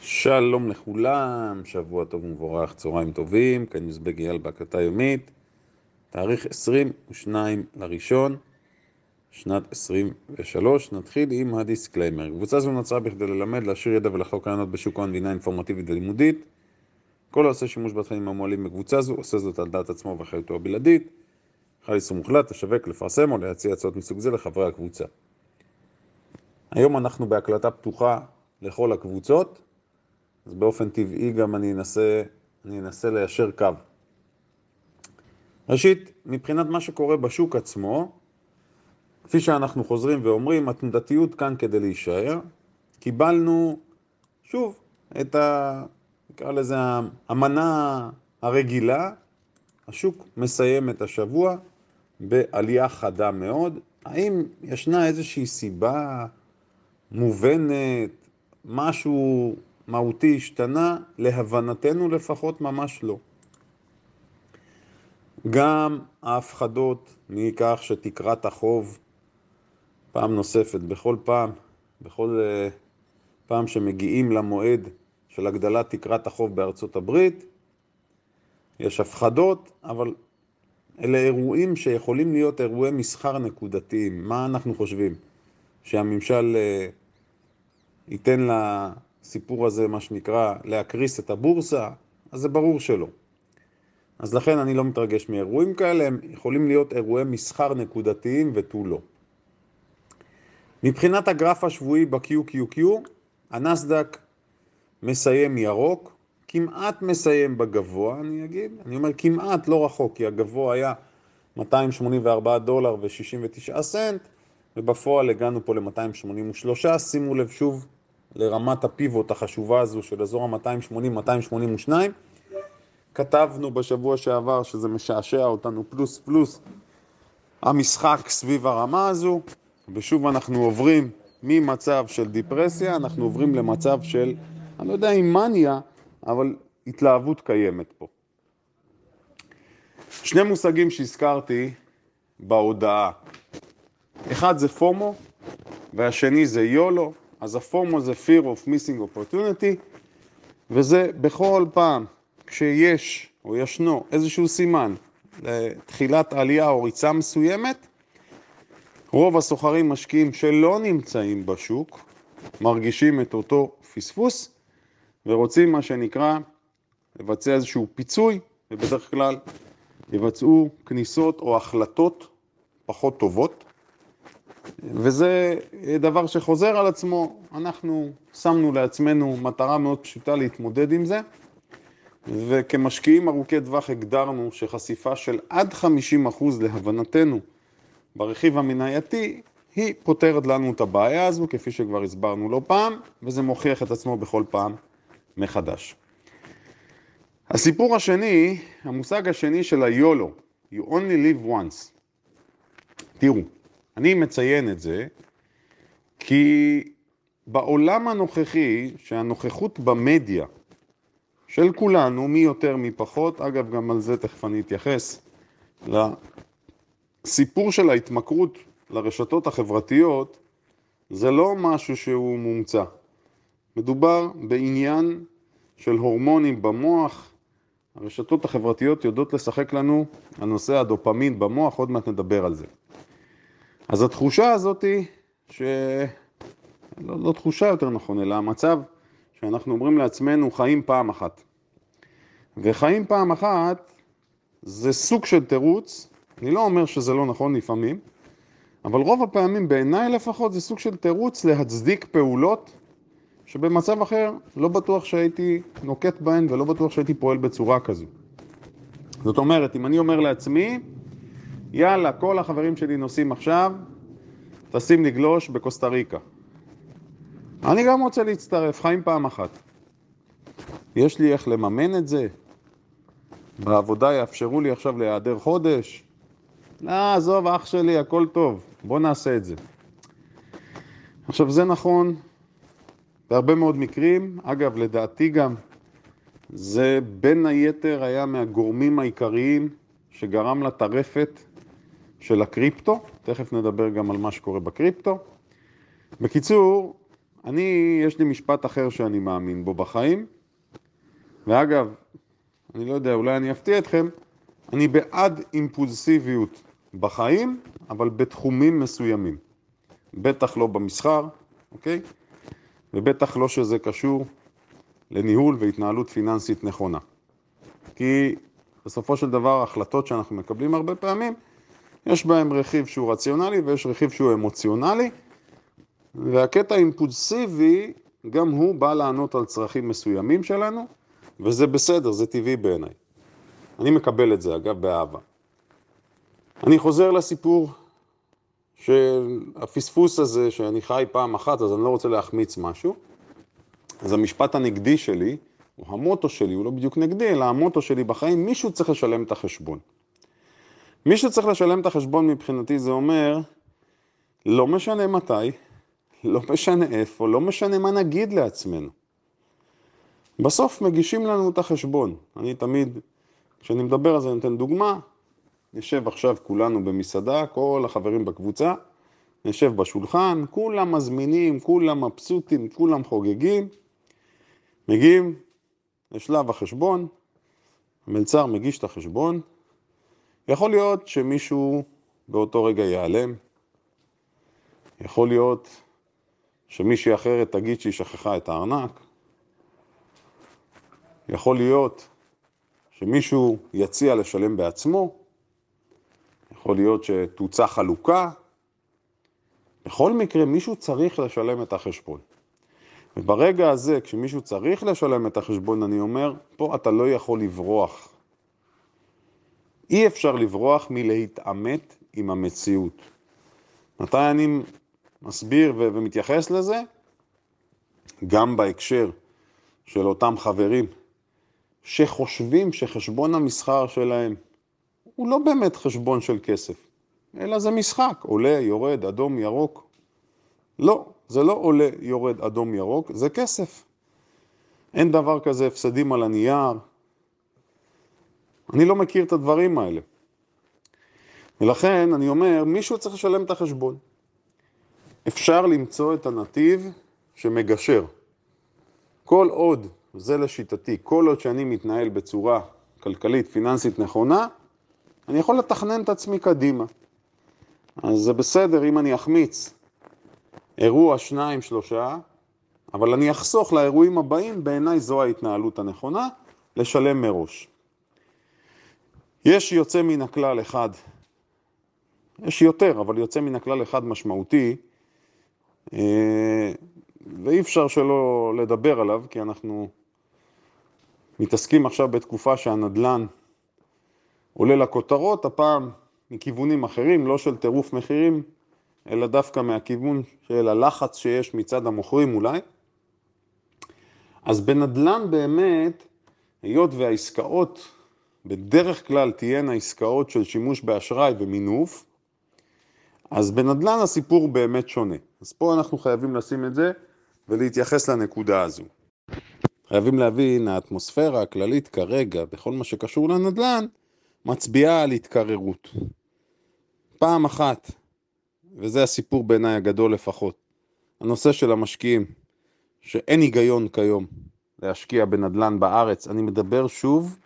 שלום לכולם, שבוע טוב ומבורך, צהריים טובים, כאן יוזבג אייל בהקלטה יומית, תאריך 22 לראשון, שנת 23, נתחיל עם ה disclaimer. קבוצה זו נוצרה בכדי ללמד, להעשיר ידע ולחלוק רעיונות בשוק ההון בצורה אינפורמטיבית ולימודית. כל העושה שימוש בתכנים המועלים בקבוצה זו, עושה זאת על דעת עצמו ואחריותו הבלעדית. חל איסור מוחלט לשווק, לפרסם או להציע הצעות מסוג זה לחברי הקבוצה. היום אנחנו בהקלטה פתוחה לכל הקבוצות. אז באופן טבעי גם אני אנסה, אני אנסה ליישר קו. ראשית, מבחינת מה שקורה בשוק עצמו, כפי שאנחנו חוזרים ואומרים, התנודתיות כאן כדי להישאר. קיבלנו, שוב, את ה... נקרא לזה המנה הרגילה. השוק מסיים את השבוע בעלייה חדה מאוד. האם ישנה איזושהי סיבה מובנת, משהו מהותי השתנה, להבנתנו לפחות ממש לא. גם ההפחדות מכך שתקרת החוב פעם נוספת, בכל פעם, בכל uh, פעם שמגיעים למועד של הגדלת תקרת החוב בארצות הברית, יש הפחדות, אבל אלה אירועים שיכולים להיות אירועי מסחר נקודתיים. מה אנחנו חושבים? שהממשל uh, ייתן לה... הסיפור הזה, מה שנקרא, להקריס את הבורסה, אז זה ברור שלא. אז לכן אני לא מתרגש מאירועים כאלה, הם יכולים להיות אירועי מסחר נקודתיים ותו לא. מבחינת הגרף השבועי ב-QQQ, הנסדק מסיים ירוק, כמעט מסיים בגבוה, אני אגיד, אני אומר כמעט, לא רחוק, כי הגבוה היה 284 דולר ו-69 סנט, ובפועל הגענו פה ל-283, שימו לב שוב, לרמת הפיבוט החשובה הזו של אזור ה-280-282. כתבנו בשבוע שעבר שזה משעשע אותנו פלוס פלוס המשחק סביב הרמה הזו, ושוב אנחנו עוברים ממצב של דיפרסיה, אנחנו עוברים למצב של, אני לא יודע אם מניה, אבל התלהבות קיימת פה. שני מושגים שהזכרתי בהודעה, אחד זה פומו והשני זה יולו. אז הפורמו זה fear of missing opportunity, וזה בכל פעם כשיש או ישנו איזשהו סימן לתחילת עלייה או ריצה מסוימת, רוב הסוחרים משקיעים שלא נמצאים בשוק מרגישים את אותו פספוס ורוצים מה שנקרא לבצע איזשהו פיצוי ובדרך כלל יבצעו כניסות או החלטות פחות טובות וזה דבר שחוזר על עצמו, אנחנו שמנו לעצמנו מטרה מאוד פשוטה להתמודד עם זה, וכמשקיעים ארוכי טווח הגדרנו שחשיפה של עד 50% להבנתנו ברכיב המנייתי, היא פותרת לנו את הבעיה הזו, כפי שכבר הסברנו לא פעם, וזה מוכיח את עצמו בכל פעם מחדש. הסיפור השני, המושג השני של היולו, you only live once. תראו, אני מציין את זה כי בעולם הנוכחי, שהנוכחות במדיה של כולנו, מי יותר מי פחות, אגב גם על זה תכף אני אתייחס, לסיפור של ההתמכרות לרשתות החברתיות, זה לא משהו שהוא מומצא. מדובר בעניין של הורמונים במוח, הרשתות החברתיות יודעות לשחק לנו על נושא הדופמין במוח, עוד מעט נדבר על זה. אז התחושה הזאת היא, ש... לא, לא תחושה יותר נכון, אלא המצב שאנחנו אומרים לעצמנו חיים פעם אחת. וחיים פעם אחת זה סוג של תירוץ, אני לא אומר שזה לא נכון לפעמים, אבל רוב הפעמים בעיניי לפחות זה סוג של תירוץ להצדיק פעולות שבמצב אחר לא בטוח שהייתי נוקט בהן ולא בטוח שהייתי פועל בצורה כזו. זאת אומרת, אם אני אומר לעצמי, יאללה, כל החברים שלי נוסעים עכשיו, טסים לגלוש בקוסטה ריקה. אני גם רוצה להצטרף, חיים פעם אחת. יש לי איך לממן את זה? בעבודה יאפשרו לי עכשיו להיעדר חודש? לא, עזוב, אח שלי, הכל טוב, בוא נעשה את זה. עכשיו, זה נכון בהרבה מאוד מקרים, אגב, לדעתי גם, זה בין היתר היה מהגורמים העיקריים שגרם לטרפת של הקריפטו, תכף נדבר גם על מה שקורה בקריפטו. בקיצור, אני, יש לי משפט אחר שאני מאמין בו בחיים, ואגב, אני לא יודע, אולי אני אפתיע אתכם, אני בעד אימפולסיביות בחיים, אבל בתחומים מסוימים. בטח לא במסחר, אוקיי? ובטח לא שזה קשור לניהול והתנהלות פיננסית נכונה. כי בסופו של דבר ההחלטות שאנחנו מקבלים הרבה פעמים, יש בהם רכיב שהוא רציונלי ויש רכיב שהוא אמוציונלי, והקטע האימפולסיבי, גם הוא בא לענות על צרכים מסוימים שלנו, וזה בסדר, זה טבעי בעיניי. אני מקבל את זה, אגב, באהבה. אני חוזר לסיפור של הפספוס הזה, שאני חי פעם אחת, אז אני לא רוצה להחמיץ משהו. אז המשפט הנגדי שלי, או המוטו שלי, הוא לא בדיוק נגדי, אלא המוטו שלי בחיים, מישהו צריך לשלם את החשבון. מישהו צריך לשלם את החשבון מבחינתי, זה אומר, לא משנה מתי, לא משנה איפה, לא משנה מה נגיד לעצמנו. בסוף מגישים לנו את החשבון. אני תמיד, כשאני מדבר על זה, נותן דוגמה, נשב עכשיו כולנו במסעדה, כל החברים בקבוצה, נשב בשולחן, כולם מזמינים, כולם מבסוטים, כולם חוגגים, מגיעים לשלב החשבון, המלצר מגיש את החשבון, יכול להיות שמישהו באותו רגע ייעלם, יכול להיות שמישהי אחרת תגיד שהיא שכחה את הארנק, יכול להיות שמישהו יציע לשלם בעצמו, יכול להיות שתוצא חלוקה. בכל מקרה, מישהו צריך לשלם את החשבון. וברגע הזה, כשמישהו צריך לשלם את החשבון, אני אומר, פה אתה לא יכול לברוח. אי אפשר לברוח מלהתעמת עם המציאות. מתי אני מסביר ו- ומתייחס לזה? גם בהקשר של אותם חברים שחושבים שחשבון המסחר שלהם הוא לא באמת חשבון של כסף, אלא זה משחק, עולה, יורד, אדום, ירוק. לא, זה לא עולה, יורד, אדום, ירוק, זה כסף. אין דבר כזה הפסדים על הנייר. אני לא מכיר את הדברים האלה. ולכן אני אומר, מישהו צריך לשלם את החשבון. אפשר למצוא את הנתיב שמגשר. כל עוד, זה לשיטתי, כל עוד שאני מתנהל בצורה כלכלית, פיננסית נכונה, אני יכול לתכנן את עצמי קדימה. אז זה בסדר אם אני אחמיץ אירוע, שניים, שלושה, אבל אני אחסוך לאירועים הבאים, בעיניי זו ההתנהלות הנכונה, לשלם מראש. יש יוצא מן הכלל אחד, יש יותר, אבל יוצא מן הכלל אחד משמעותי, אה, ואי אפשר שלא לדבר עליו, כי אנחנו מתעסקים עכשיו בתקופה שהנדל"ן עולה לכותרות, הפעם מכיוונים אחרים, לא של טירוף מחירים, אלא דווקא מהכיוון של הלחץ שיש מצד המוכרים אולי. אז בנדל"ן באמת, היות והעסקאות בדרך כלל תהיינה עסקאות של שימוש באשראי ומינוף, אז בנדל"ן הסיפור באמת שונה. אז פה אנחנו חייבים לשים את זה ולהתייחס לנקודה הזו. חייבים להבין, האטמוספירה הכללית כרגע, בכל מה שקשור לנדל"ן, מצביעה על התקררות. פעם אחת, וזה הסיפור בעיניי הגדול לפחות, הנושא של המשקיעים, שאין היגיון כיום להשקיע בנדל"ן בארץ. אני מדבר שוב,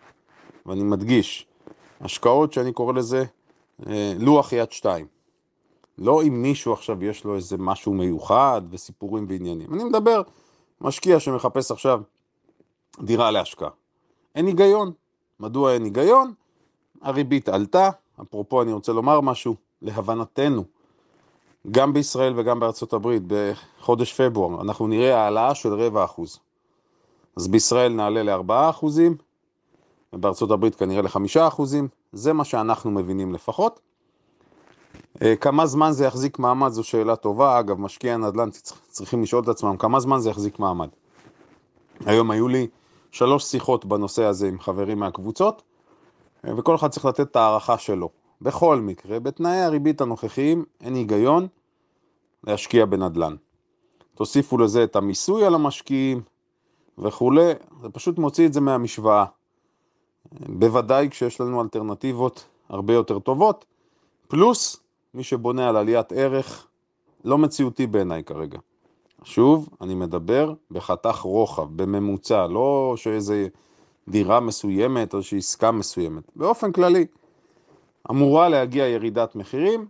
ואני מדגיש, השקעות שאני קורא לזה אה, לוח יד שתיים. לא אם מישהו עכשיו יש לו איזה משהו מיוחד וסיפורים ועניינים. אני מדבר משקיע שמחפש עכשיו דירה להשקעה. אין היגיון. מדוע אין היגיון? הריבית עלתה, אפרופו אני רוצה לומר משהו, להבנתנו, גם בישראל וגם בארצות הברית, בחודש פברואר, אנחנו נראה העלאה של רבע אחוז. אז בישראל נעלה לארבעה אחוזים, ובארצות הברית כנראה לחמישה אחוזים, זה מה שאנחנו מבינים לפחות. אה, כמה זמן זה יחזיק מעמד זו שאלה טובה, אגב, משקיעי הנדל"ן צריכים לשאול את עצמם כמה זמן זה יחזיק מעמד. היום היו לי שלוש שיחות בנושא הזה עם חברים מהקבוצות, וכל אחד צריך לתת את ההערכה שלו. בכל מקרה, בתנאי הריבית הנוכחיים אין היגיון להשקיע בנדל"ן. תוסיפו לזה את המיסוי על המשקיעים וכולי, זה פשוט מוציא את זה מהמשוואה. בוודאי כשיש לנו אלטרנטיבות הרבה יותר טובות, פלוס מי שבונה על עליית ערך לא מציאותי בעיניי כרגע. שוב, אני מדבר בחתך רוחב, בממוצע, לא שאיזה דירה מסוימת או איזושהי עסקה מסוימת. באופן כללי, אמורה להגיע ירידת מחירים.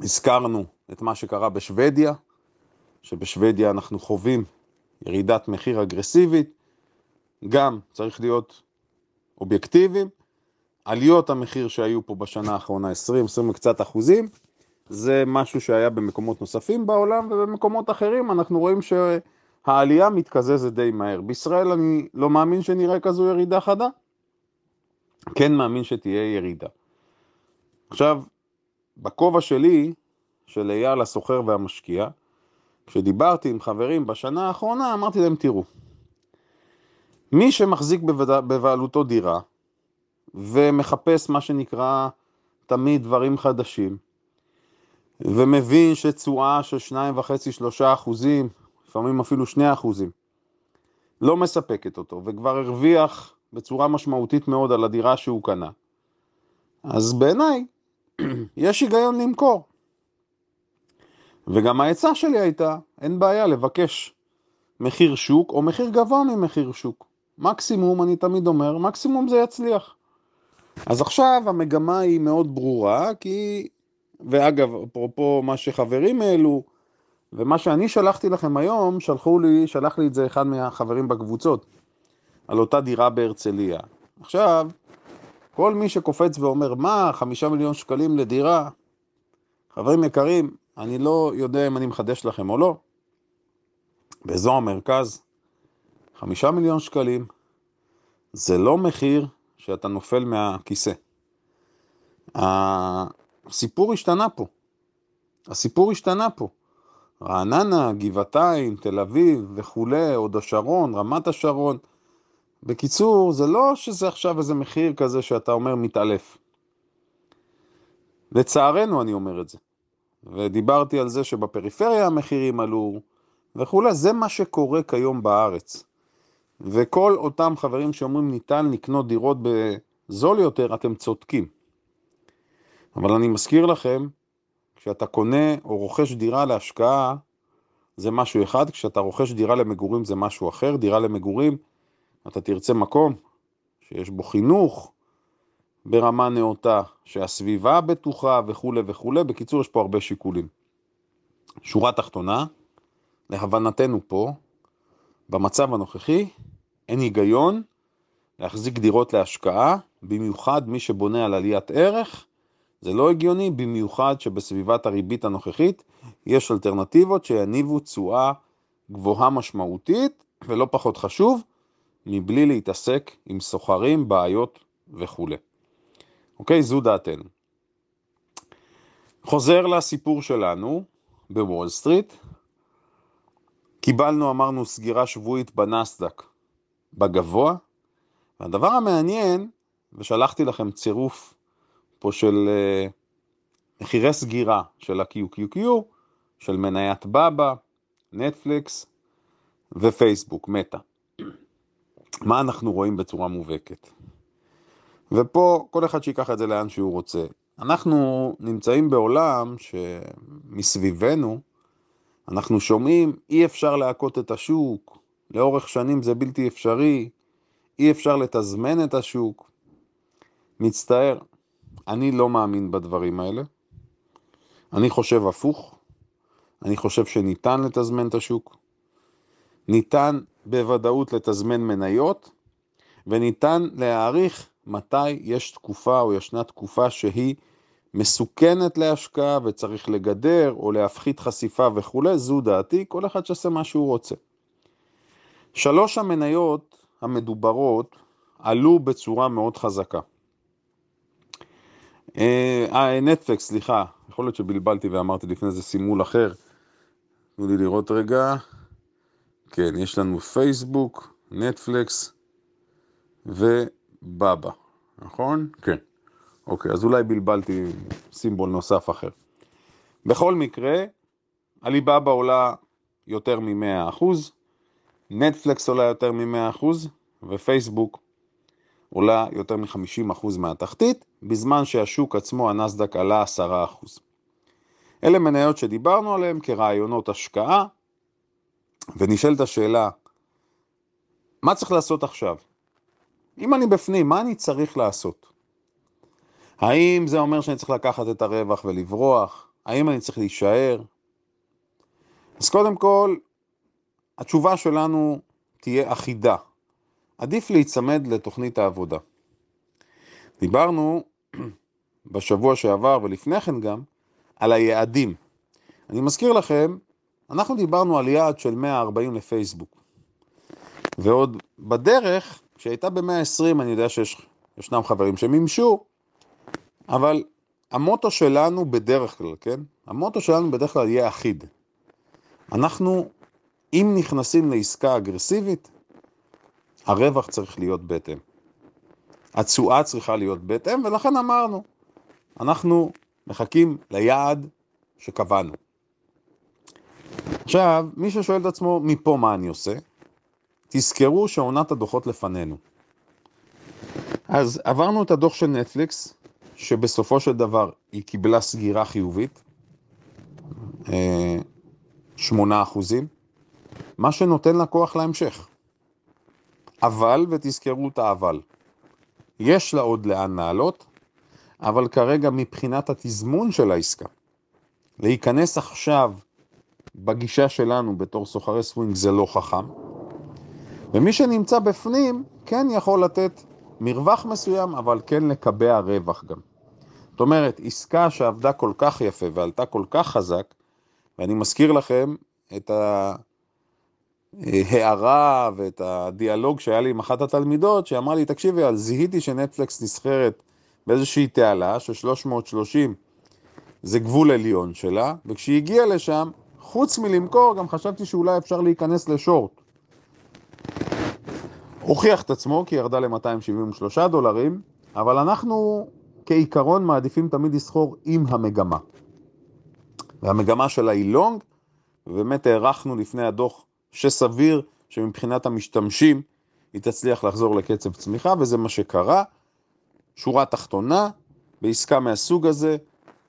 הזכרנו את מה שקרה בשוודיה, שבשוודיה אנחנו חווים ירידת מחיר אגרסיבית. גם צריך להיות אובייקטיביים. עליות המחיר שהיו פה בשנה האחרונה, 20, 20 וקצת אחוזים, זה משהו שהיה במקומות נוספים בעולם, ובמקומות אחרים אנחנו רואים שהעלייה מתקזזת די מהר. בישראל אני לא מאמין שנראה כזו ירידה חדה, כן מאמין שתהיה ירידה. עכשיו, בכובע שלי, של אייל הסוחר והמשקיע, כשדיברתי עם חברים בשנה האחרונה, אמרתי להם, תראו, מי שמחזיק בבעלותו דירה ומחפש מה שנקרא תמיד דברים חדשים, ומבין שתשואה של 2.5-3 אחוזים, לפעמים אפילו 2 אחוזים, לא מספקת אותו, וכבר הרוויח בצורה משמעותית מאוד על הדירה שהוא קנה, אז בעיניי יש היגיון למכור. וגם העצה שלי הייתה, אין בעיה לבקש מחיר שוק או מחיר גבוה ממחיר שוק. מקסימום, אני תמיד אומר, מקסימום זה יצליח. אז עכשיו המגמה היא מאוד ברורה, כי, ואגב, אפרופו מה שחברים העלו, ומה שאני שלחתי לכם היום, שלחו לי, שלח לי את זה אחד מהחברים בקבוצות, על אותה דירה בהרצליה. עכשיו, כל מי שקופץ ואומר, מה, חמישה מיליון שקלים לדירה? חברים יקרים, אני לא יודע אם אני מחדש לכם או לא. באזור המרכז, חמישה מיליון שקלים, זה לא מחיר שאתה נופל מהכיסא. הסיפור השתנה פה. הסיפור השתנה פה. רעננה, גבעתיים, תל אביב וכולי, הוד השרון, רמת השרון. בקיצור, זה לא שזה עכשיו איזה מחיר כזה שאתה אומר מתעלף. לצערנו אני אומר את זה. ודיברתי על זה שבפריפריה המחירים עלו וכולי, זה מה שקורה כיום בארץ. וכל אותם חברים שאומרים ניתן לקנות דירות בזול יותר, אתם צודקים. אבל אני מזכיר לכם, כשאתה קונה או רוכש דירה להשקעה, זה משהו אחד, כשאתה רוכש דירה למגורים זה משהו אחר, דירה למגורים, אתה תרצה מקום שיש בו חינוך ברמה נאותה, שהסביבה בטוחה וכולי וכולי, בקיצור יש פה הרבה שיקולים. שורה תחתונה, להבנתנו פה, במצב הנוכחי אין היגיון להחזיק דירות להשקעה, במיוחד מי שבונה על עליית ערך, זה לא הגיוני, במיוחד שבסביבת הריבית הנוכחית יש אלטרנטיבות שיניבו תשואה גבוהה משמעותית, ולא פחות חשוב, מבלי להתעסק עם סוחרים, בעיות וכו'. אוקיי, זו דעתנו. חוזר לסיפור שלנו בוול סטריט, קיבלנו, אמרנו, סגירה שבועית בנסדק בגבוה. והדבר המעניין, ושלחתי לכם צירוף פה של uh, מחירי סגירה של ה-QQQ, של מניית בבא, נטפליקס ופייסבוק, מטא. מה אנחנו רואים בצורה מובהקת? ופה כל אחד שיקח את זה לאן שהוא רוצה. אנחנו נמצאים בעולם שמסביבנו, אנחנו שומעים, אי אפשר להכות את השוק, לאורך שנים זה בלתי אפשרי, אי אפשר לתזמן את השוק. מצטער, אני לא מאמין בדברים האלה. אני חושב הפוך, אני חושב שניתן לתזמן את השוק. ניתן בוודאות לתזמן מניות, וניתן להעריך מתי יש תקופה או ישנה תקופה שהיא מסוכנת להשקעה וצריך לגדר או להפחית חשיפה וכולי, זו דעתי, כל אחד שעושה מה שהוא רוצה. שלוש המניות המדוברות עלו בצורה מאוד חזקה. אה, נטפליקס, סליחה, יכול להיות שבלבלתי ואמרתי לפני זה סימול אחר. תנו לי לראות רגע. כן, יש לנו פייסבוק, נטפליקס ובאבא, נכון? כן. אוקיי, אז אולי בלבלתי סימבול נוסף אחר. בכל מקרה, עליבאבא עולה יותר מ-100%, נטפלקס עולה יותר מ-100% ופייסבוק עולה יותר מ-50% מהתחתית, בזמן שהשוק עצמו, הנסדק, עלה 10%. אלה מניות שדיברנו עליהן כרעיונות השקעה, ונשאלת השאלה, מה צריך לעשות עכשיו? אם אני בפנים, מה אני צריך לעשות? האם זה אומר שאני צריך לקחת את הרווח ולברוח? האם אני צריך להישאר? אז קודם כל, התשובה שלנו תהיה אחידה. עדיף להיצמד לתוכנית העבודה. דיברנו בשבוע שעבר ולפני כן גם על היעדים. אני מזכיר לכם, אנחנו דיברנו על יעד של 140 לפייסבוק. ועוד בדרך, כשהייתה ב-120, אני יודע שישנם חברים שמימשו, אבל המוטו שלנו בדרך כלל, כן? המוטו שלנו בדרך כלל יהיה אחיד. אנחנו, אם נכנסים לעסקה אגרסיבית, הרווח צריך להיות בהתאם. התשואה צריכה להיות בהתאם, ולכן אמרנו, אנחנו מחכים ליעד שקבענו. עכשיו, מי ששואל את עצמו, מפה מה אני עושה? תזכרו שעונת הדוחות לפנינו. אז עברנו את הדוח של נטפליקס, שבסופו של דבר היא קיבלה סגירה חיובית, 8 אחוזים, מה שנותן לה כוח להמשך. אבל, ותזכרו את האבל, יש לה עוד לאן לעלות, אבל כרגע מבחינת התזמון של העסקה, להיכנס עכשיו בגישה שלנו בתור סוחרי סווינג זה לא חכם, ומי שנמצא בפנים כן יכול לתת מרווח מסוים, אבל כן לקבע רווח גם. זאת אומרת, עסקה שעבדה כל כך יפה ועלתה כל כך חזק, ואני מזכיר לכם את ההערה ואת הדיאלוג שהיה לי עם אחת התלמידות, שאמרה לי, תקשיבי, אז זיהיתי שנטפליקס נסחרת באיזושהי תעלה של 330 זה גבול עליון שלה, וכשהיא הגיעה לשם, חוץ מלמכור, גם חשבתי שאולי אפשר להיכנס לשורט. הוכיח את עצמו כי ירדה ל-273 דולרים, אבל אנחנו כעיקרון מעדיפים תמיד לסחור עם המגמה. והמגמה שלה היא לונג, ובאמת הערכנו לפני הדוח שסביר שמבחינת המשתמשים היא תצליח לחזור לקצב צמיחה, וזה מה שקרה. שורה תחתונה, בעסקה מהסוג הזה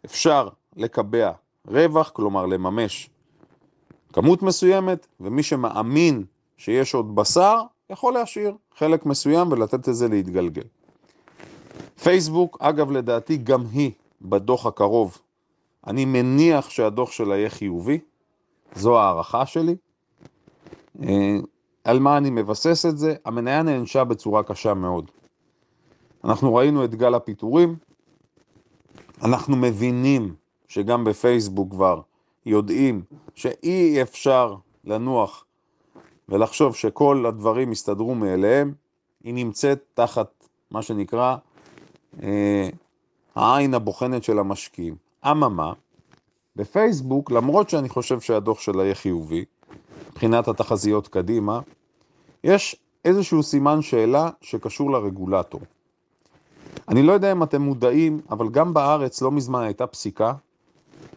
אפשר לקבע רווח, כלומר לממש כמות מסוימת, ומי שמאמין שיש עוד בשר, יכול להשאיר חלק מסוים ולתת את זה להתגלגל. פייסבוק, אגב, לדעתי גם היא בדוח הקרוב. אני מניח שהדוח שלה יהיה חיובי, זו הערכה שלי. אה, על מה אני מבסס את זה? המניה נענשה בצורה קשה מאוד. אנחנו ראינו את גל הפיטורים, אנחנו מבינים שגם בפייסבוק כבר יודעים שאי אפשר לנוח ולחשוב שכל הדברים יסתדרו מאליהם, היא נמצאת תחת מה שנקרא אה, העין הבוחנת של המשקיעים. אממה, בפייסבוק, למרות שאני חושב שהדוח שלה יהיה חיובי, מבחינת התחזיות קדימה, יש איזשהו סימן שאלה שקשור לרגולטור. אני לא יודע אם אתם מודעים, אבל גם בארץ לא מזמן הייתה פסיקה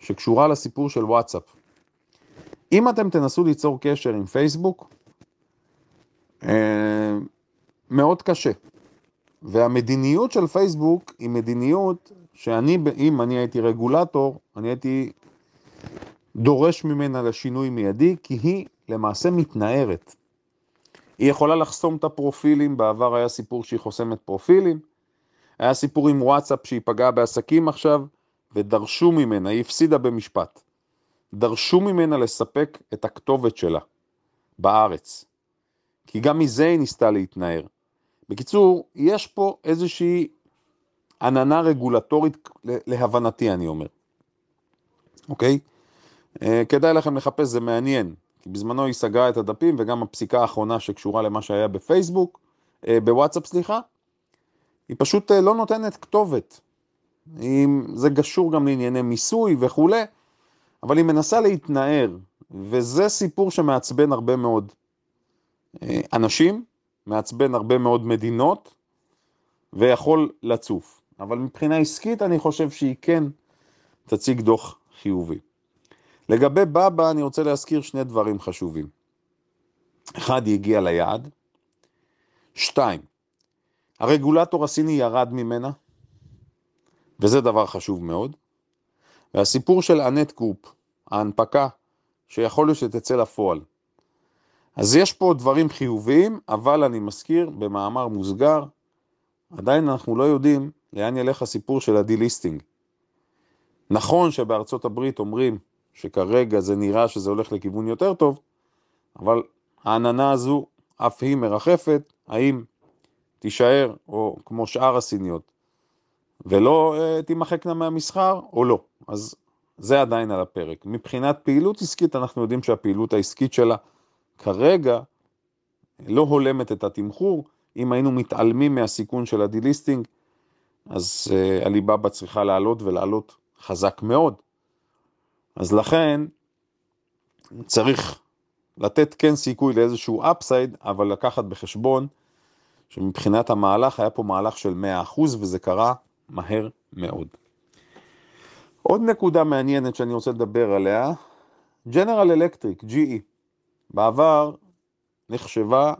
שקשורה לסיפור של וואטסאפ. אם אתם תנסו ליצור קשר עם פייסבוק, אה, מאוד קשה. והמדיניות של פייסבוק היא מדיניות שאני, אם אני הייתי רגולטור, אני הייתי דורש ממנה לשינוי מיידי, כי היא למעשה מתנערת. היא יכולה לחסום את הפרופילים, בעבר היה סיפור שהיא חוסמת פרופילים, היה סיפור עם וואטסאפ שהיא פגעה בעסקים עכשיו, ודרשו ממנה, היא הפסידה במשפט, דרשו ממנה לספק את הכתובת שלה בארץ, כי גם מזה היא ניסתה להתנער. בקיצור, יש פה איזושהי עננה רגולטורית, להבנתי אני אומר, אוקיי? אה, כדאי לכם לחפש, זה מעניין, כי בזמנו היא סגרה את הדפים וגם הפסיקה האחרונה שקשורה למה שהיה בפייסבוק, אה, בוואטסאפ סליחה, היא פשוט אה, לא נותנת כתובת. זה קשור גם לענייני מיסוי וכולי, אבל היא מנסה להתנער, וזה סיפור שמעצבן הרבה מאוד אנשים, מעצבן הרבה מאוד מדינות, ויכול לצוף. אבל מבחינה עסקית אני חושב שהיא כן תציג דוח חיובי. לגבי בבא אני רוצה להזכיר שני דברים חשובים. אחד, היא הגיעה ליעד. שתיים, הרגולטור הסיני ירד ממנה, וזה דבר חשוב מאוד. והסיפור של אנט קופ, ההנפקה, שיכול להיות שתצא לפועל, אז יש פה דברים חיוביים, אבל אני מזכיר במאמר מוסגר, עדיין אנחנו לא יודעים לאן ילך הסיפור של הדי-ליסטינג. נכון שבארצות הברית אומרים שכרגע זה נראה שזה הולך לכיוון יותר טוב, אבל העננה הזו אף היא מרחפת, האם תישאר, או כמו שאר הסיניות, ולא uh, תימחקנה מהמסחר, או לא. אז זה עדיין על הפרק. מבחינת פעילות עסקית, אנחנו יודעים שהפעילות העסקית שלה כרגע לא הולמת את התמחור. אם היינו מתעלמים מהסיכון של ה delisting, אז אה, עליבאבא צריכה לעלות ולעלות חזק מאוד. אז לכן צריך לתת כן סיכוי לאיזשהו upside, אבל לקחת בחשבון שמבחינת המהלך היה פה מהלך של 100% וזה קרה מהר מאוד. עוד נקודה מעניינת שאני רוצה לדבר עליה, General Electric, GE, בעבר נחשבה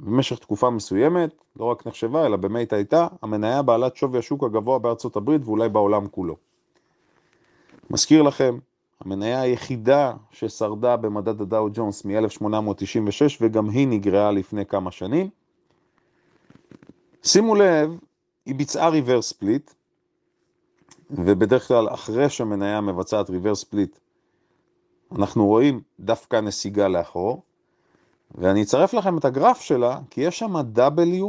במשך תקופה מסוימת, לא רק נחשבה, אלא באמת הייתה המניה בעלת שווי השוק הגבוה בארצות הברית ואולי בעולם כולו. מזכיר לכם, המניה היחידה ששרדה במדד הדאו ג'ונס מ-1896 וגם היא נגרעה לפני כמה שנים. שימו לב, היא ביצעה ריברס ספליט, ובדרך כלל אחרי שמניה מבצעת ריברס ספליט, אנחנו רואים דווקא נסיגה לאחור, ואני אצרף לכם את הגרף שלה, כי יש שם W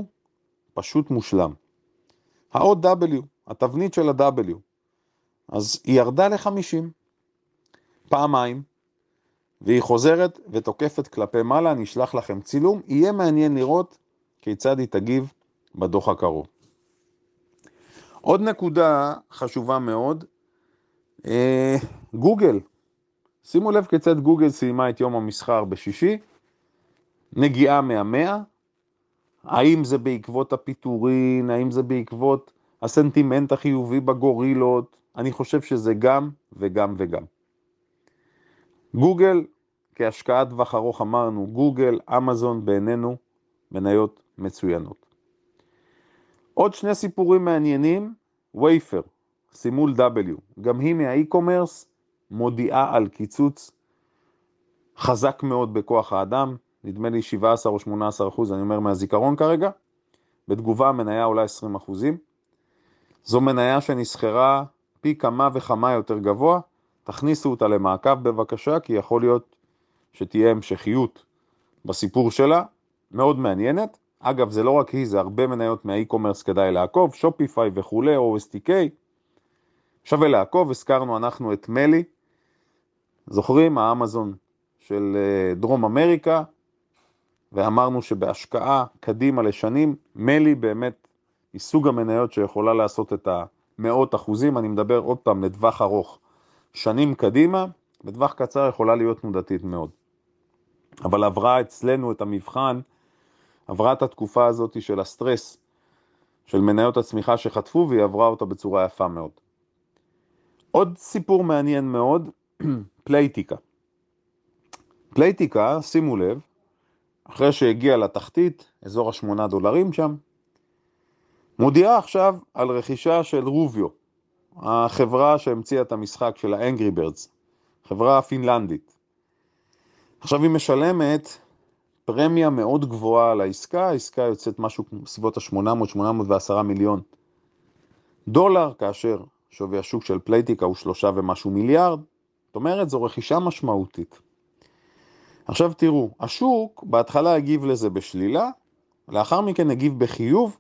פשוט מושלם. העוד W, התבנית של ה-W. אז היא ירדה ל-50, פעמיים, והיא חוזרת ותוקפת כלפי מעלה, אני אשלח לכם צילום, יהיה מעניין לראות כיצד היא תגיב בדוח הקרוב. עוד נקודה חשובה מאוד, אה, גוגל, שימו לב כיצד גוגל סיימה את יום המסחר בשישי, נגיעה מהמאה, האם זה בעקבות הפיטורין, האם זה בעקבות הסנטימנט החיובי בגורילות, אני חושב שזה גם וגם וגם. גוגל, כהשקעת טווח ארוך אמרנו, גוגל, אמזון בעינינו מניות מצוינות. עוד שני סיפורים מעניינים, וייפר, סימול W, גם היא מהאי-קומרס מודיעה על קיצוץ חזק מאוד בכוח האדם, נדמה לי 17 או 18 אחוז, אני אומר מהזיכרון כרגע, בתגובה המניה עולה 20 אחוזים. זו מניה שנסחרה פי כמה וכמה יותר גבוה, תכניסו אותה למעקב בבקשה, כי יכול להיות שתהיה המשכיות בסיפור שלה, מאוד מעניינת. אגב, זה לא רק היא, זה הרבה מניות מהאי-קומרס כדאי לעקוב, שופיפיי וכולי, OSTK. שווה לעקוב, הזכרנו אנחנו את מלי, זוכרים? האמזון של אה, דרום אמריקה, ואמרנו שבהשקעה קדימה לשנים, מלי באמת היא סוג המניות שיכולה לעשות את המאות אחוזים, אני מדבר עוד פעם לטווח ארוך, שנים קדימה, בטווח קצר יכולה להיות תנודתית מאוד. אבל עברה אצלנו את המבחן, עברה את התקופה הזאת של הסטרס, של מניות הצמיחה שחטפו, והיא עברה אותה בצורה יפה מאוד. עוד סיפור מעניין מאוד, פלייטיקה. פלייטיקה, שימו לב, אחרי שהגיע לתחתית, אזור השמונה דולרים שם, מודיעה עכשיו על רכישה של רוביו, החברה שהמציאה את המשחק של האנגרי ברדס, חברה פינלנדית. עכשיו היא משלמת פרמיה מאוד גבוהה על העסקה, העסקה יוצאת משהו בסביבות ה-800-810 מיליון דולר, כאשר שווי השוק של פלייטיקה הוא שלושה ומשהו מיליארד, זאת אומרת זו רכישה משמעותית. עכשיו תראו, השוק בהתחלה הגיב לזה בשלילה, לאחר מכן הגיב בחיוב,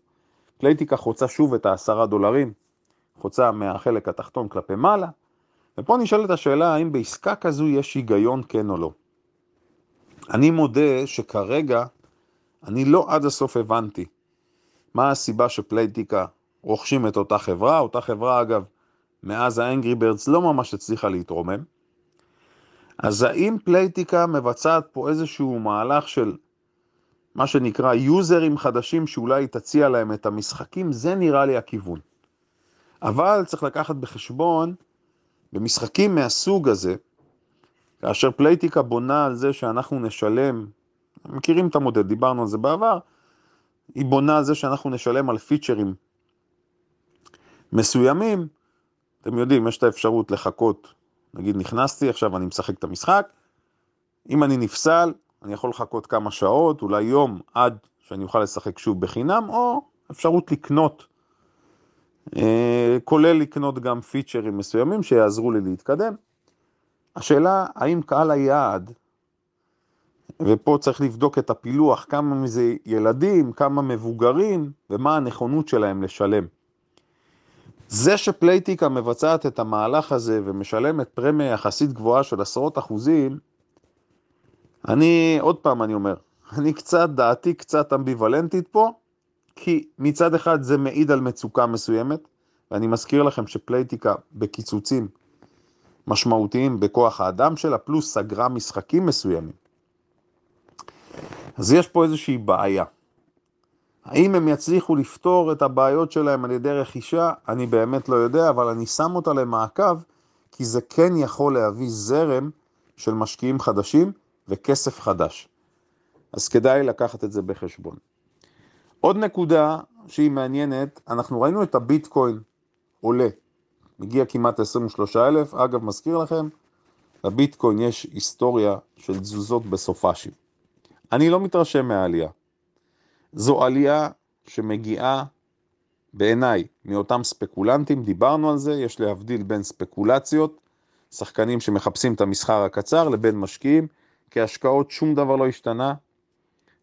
פלייטיקה חוצה שוב את העשרה דולרים, חוצה מהחלק התחתון כלפי מעלה, ופה נשאלת השאלה האם בעסקה כזו יש היגיון כן או לא. אני מודה שכרגע אני לא עד הסוף הבנתי מה הסיבה שפלייטיקה רוכשים את אותה חברה, אותה חברה אגב, מאז ה Angry Birds לא ממש הצליחה להתרומם. אז האם פלייטיקה מבצעת פה איזשהו מהלך של מה שנקרא יוזרים חדשים שאולי תציע להם את המשחקים, זה נראה לי הכיוון. אבל צריך לקחת בחשבון, במשחקים מהסוג הזה, כאשר פלייטיקה בונה על זה שאנחנו נשלם, מכירים את המודל, דיברנו על זה בעבר, היא בונה על זה שאנחנו נשלם על פיצ'רים מסוימים, אתם יודעים, יש את האפשרות לחכות, נגיד נכנסתי, עכשיו אני משחק את המשחק, אם אני נפסל, אני יכול לחכות כמה שעות, אולי יום, עד שאני אוכל לשחק שוב בחינם, או אפשרות לקנות, אה, כולל לקנות גם פיצ'רים מסוימים שיעזרו לי להתקדם. השאלה, האם קהל היעד, ופה צריך לבדוק את הפילוח, כמה מזה ילדים, כמה מבוגרים, ומה הנכונות שלהם לשלם. זה שפלייטיקה מבצעת את המהלך הזה ומשלמת פרמיה יחסית גבוהה של עשרות אחוזים, אני, עוד פעם אני אומר, אני קצת, דעתי קצת אמביוולנטית פה, כי מצד אחד זה מעיד על מצוקה מסוימת, ואני מזכיר לכם שפלייטיקה בקיצוצים משמעותיים בכוח האדם שלה, פלוס סגרה משחקים מסוימים. אז יש פה איזושהי בעיה. האם הם יצליחו לפתור את הבעיות שלהם על ידי רכישה? אני באמת לא יודע, אבל אני שם אותה למעקב, כי זה כן יכול להביא זרם של משקיעים חדשים וכסף חדש. אז כדאי לקחת את זה בחשבון. עוד נקודה שהיא מעניינת, אנחנו ראינו את הביטקוין עולה, מגיע כמעט 23,000, אגב מזכיר לכם, לביטקוין יש היסטוריה של תזוזות בסופאשים. אני לא מתרשם מהעלייה. זו עלייה שמגיעה בעיניי מאותם ספקולנטים, דיברנו על זה, יש להבדיל בין ספקולציות, שחקנים שמחפשים את המסחר הקצר, לבין משקיעים, כי השקעות שום דבר לא השתנה.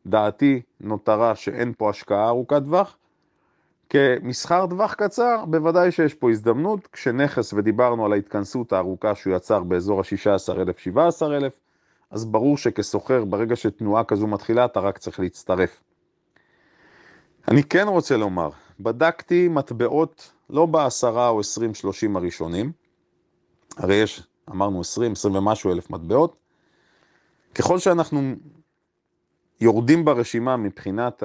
דעתי נותרה שאין פה השקעה ארוכת טווח. כמסחר טווח קצר, בוודאי שיש פה הזדמנות, כשנכס, ודיברנו על ההתכנסות הארוכה שהוא יצר באזור ה-16,000, 17,000, אז ברור שכסוחר, ברגע שתנועה כזו מתחילה, אתה רק צריך להצטרף. אני כן רוצה לומר, בדקתי מטבעות לא בעשרה או עשרים שלושים הראשונים, הרי יש, אמרנו עשרים, עשרים ומשהו אלף מטבעות, ככל שאנחנו יורדים ברשימה מבחינת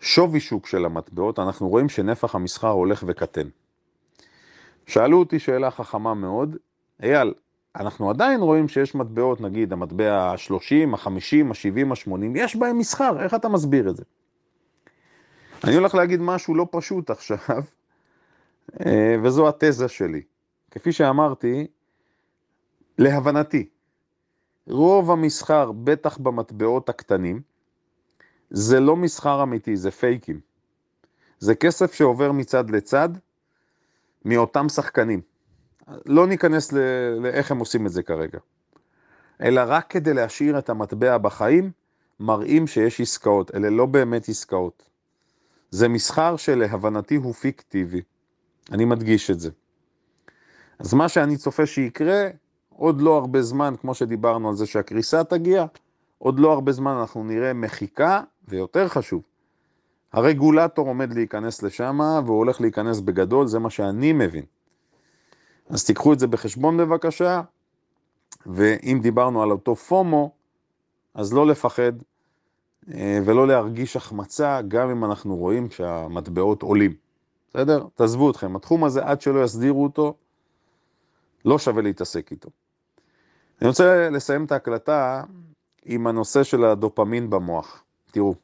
השווי שוק של המטבעות, אנחנו רואים שנפח המסחר הולך וקטן. שאלו אותי שאלה חכמה מאוד, אייל, אנחנו עדיין רואים שיש מטבעות, נגיד המטבע ה-30, ה-50, ה-70, ה-80, יש בהם מסחר, איך אתה מסביר את זה? אני הולך להגיד משהו לא פשוט עכשיו, אה, וזו התזה שלי. כפי שאמרתי, להבנתי, רוב המסחר, בטח במטבעות הקטנים, זה לא מסחר אמיתי, זה פייקים. זה כסף שעובר מצד לצד מאותם שחקנים. לא ניכנס לאיך הם עושים את זה כרגע. אלא רק כדי להשאיר את המטבע בחיים, מראים שיש עסקאות. אלה לא באמת עסקאות. זה מסחר שלהבנתי הוא פיקטיבי. אני מדגיש את זה. אז מה שאני צופה שיקרה, עוד לא הרבה זמן, כמו שדיברנו על זה שהקריסה תגיע, עוד לא הרבה זמן אנחנו נראה מחיקה, ויותר חשוב, הרגולטור עומד להיכנס לשם, והוא הולך להיכנס בגדול, זה מה שאני מבין. אז תיקחו את זה בחשבון בבקשה, ואם דיברנו על אותו פומו, אז לא לפחד אה, ולא להרגיש החמצה, גם אם אנחנו רואים שהמטבעות עולים. בסדר? תעזבו אתכם, התחום הזה עד שלא יסדירו אותו, לא שווה להתעסק איתו. אני רוצה לסיים את ההקלטה עם הנושא של הדופמין במוח. תראו,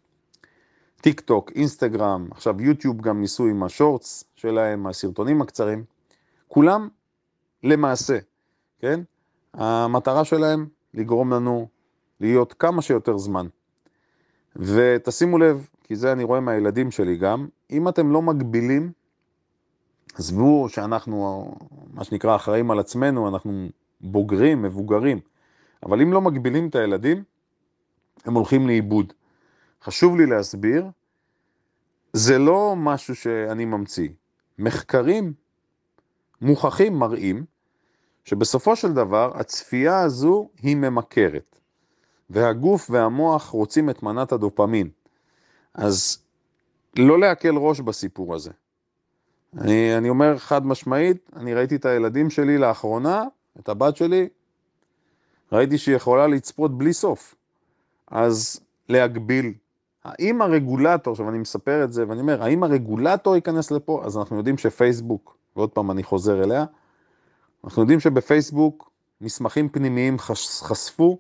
טיק טוק, אינסטגרם, עכשיו יוטיוב גם ניסו עם השורטס שלהם, הסרטונים הקצרים, כולם למעשה, כן? המטרה שלהם לגרום לנו להיות כמה שיותר זמן. ותשימו לב, כי זה אני רואה מהילדים שלי גם, אם אתם לא מגבילים, עזבו שאנחנו, מה שנקרא, אחראים על עצמנו, אנחנו בוגרים, מבוגרים, אבל אם לא מגבילים את הילדים, הם הולכים לאיבוד. חשוב לי להסביר, זה לא משהו שאני ממציא. מחקרים מוכחים מראים שבסופו של דבר הצפייה הזו היא ממכרת. והגוף והמוח רוצים את מנת הדופמין. אז לא להקל ראש בסיפור הזה. אני, אני אומר חד משמעית, אני ראיתי את הילדים שלי לאחרונה, את הבת שלי, ראיתי שהיא יכולה לצפות בלי סוף. אז להגביל. האם הרגולטור, עכשיו אני מספר את זה ואני אומר, האם הרגולטור ייכנס לפה? אז אנחנו יודעים שפייסבוק, ועוד פעם אני חוזר אליה, אנחנו יודעים שבפייסבוק מסמכים פנימיים חשפו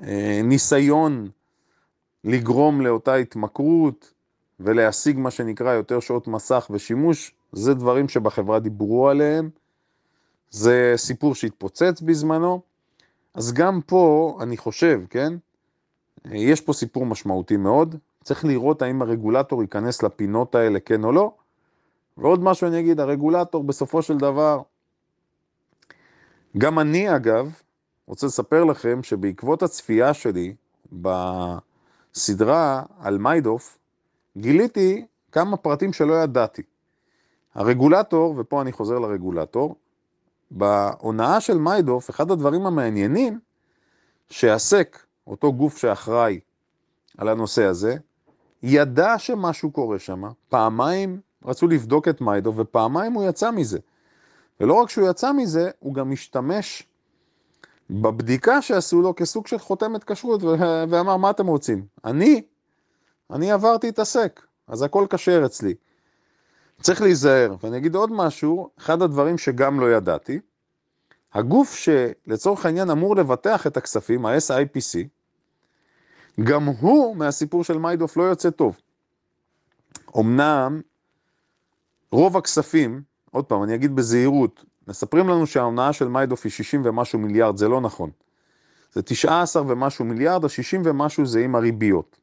שהניסיון לגרום לאותה התמכרות ולהשיג מה שנקרא יותר שעות מסך ושימוש, זה דברים שבחברה דיברו עליהם, זה סיפור שהתפוצץ בזמנו, אז גם פה, אני חושב, כן? יש פה סיפור משמעותי מאוד. צריך לראות האם הרגולטור ייכנס לפינות האלה, כן או לא. ועוד משהו אני אגיד, הרגולטור בסופו של דבר, גם אני אגב, רוצה לספר לכם שבעקבות הצפייה שלי בסדרה על מיידוף, גיליתי כמה פרטים שלא ידעתי. הרגולטור, ופה אני חוזר לרגולטור, בהונאה של מיידוף, אחד הדברים המעניינים שהסק, אותו גוף שאחראי על הנושא הזה, ידע שמשהו קורה שם, פעמיים רצו לבדוק את מיידוף ופעמיים הוא יצא מזה. ולא רק שהוא יצא מזה, הוא גם השתמש בבדיקה שעשו לו כסוג של חותמת כשרות ואמר, מה אתם רוצים? אני, אני עברתי את הסק, אז הכל כשר אצלי. צריך להיזהר, ואני אגיד עוד משהו, אחד הדברים שגם לא ידעתי, הגוף שלצורך העניין אמור לבטח את הכספים, ה-SIPC, גם הוא מהסיפור של מיידוף לא יוצא טוב. אמנם רוב הכספים, עוד פעם, אני אגיד בזהירות, מספרים לנו שההונאה של מיידוף היא 60 ומשהו מיליארד, זה לא נכון. זה 19 ומשהו מיליארד, ה-60 ומשהו זה עם הריביות.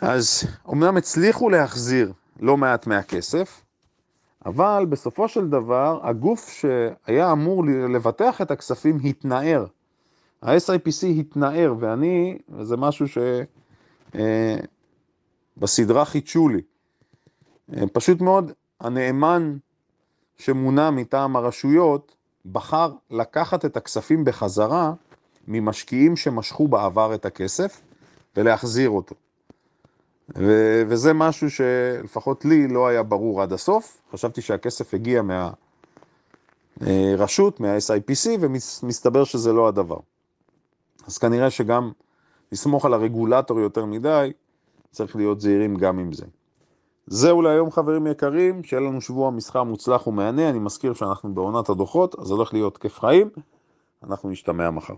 אז אמנם הצליחו להחזיר לא מעט מהכסף, אבל בסופו של דבר הגוף שהיה אמור לבטח את הכספים התנער. ה-SIPC התנער, ואני, זה משהו שבסדרה אה, חידשו לי. אה, פשוט מאוד, הנאמן שמונה מטעם הרשויות בחר לקחת את הכספים בחזרה ממשקיעים שמשכו בעבר את הכסף ולהחזיר אותו. ו- וזה משהו שלפחות לי לא היה ברור עד הסוף, חשבתי שהכסף הגיע מהרשות, מה-SIPC, ומסתבר שזה לא הדבר. אז כנראה שגם לסמוך על הרגולטור יותר מדי, צריך להיות זהירים גם עם זה. זהו להיום חברים יקרים, שיהיה לנו שבוע מסחר מוצלח ומהנה, אני מזכיר שאנחנו בעונת הדוחות, אז הולך להיות כיף חיים, אנחנו נשתמע מחר.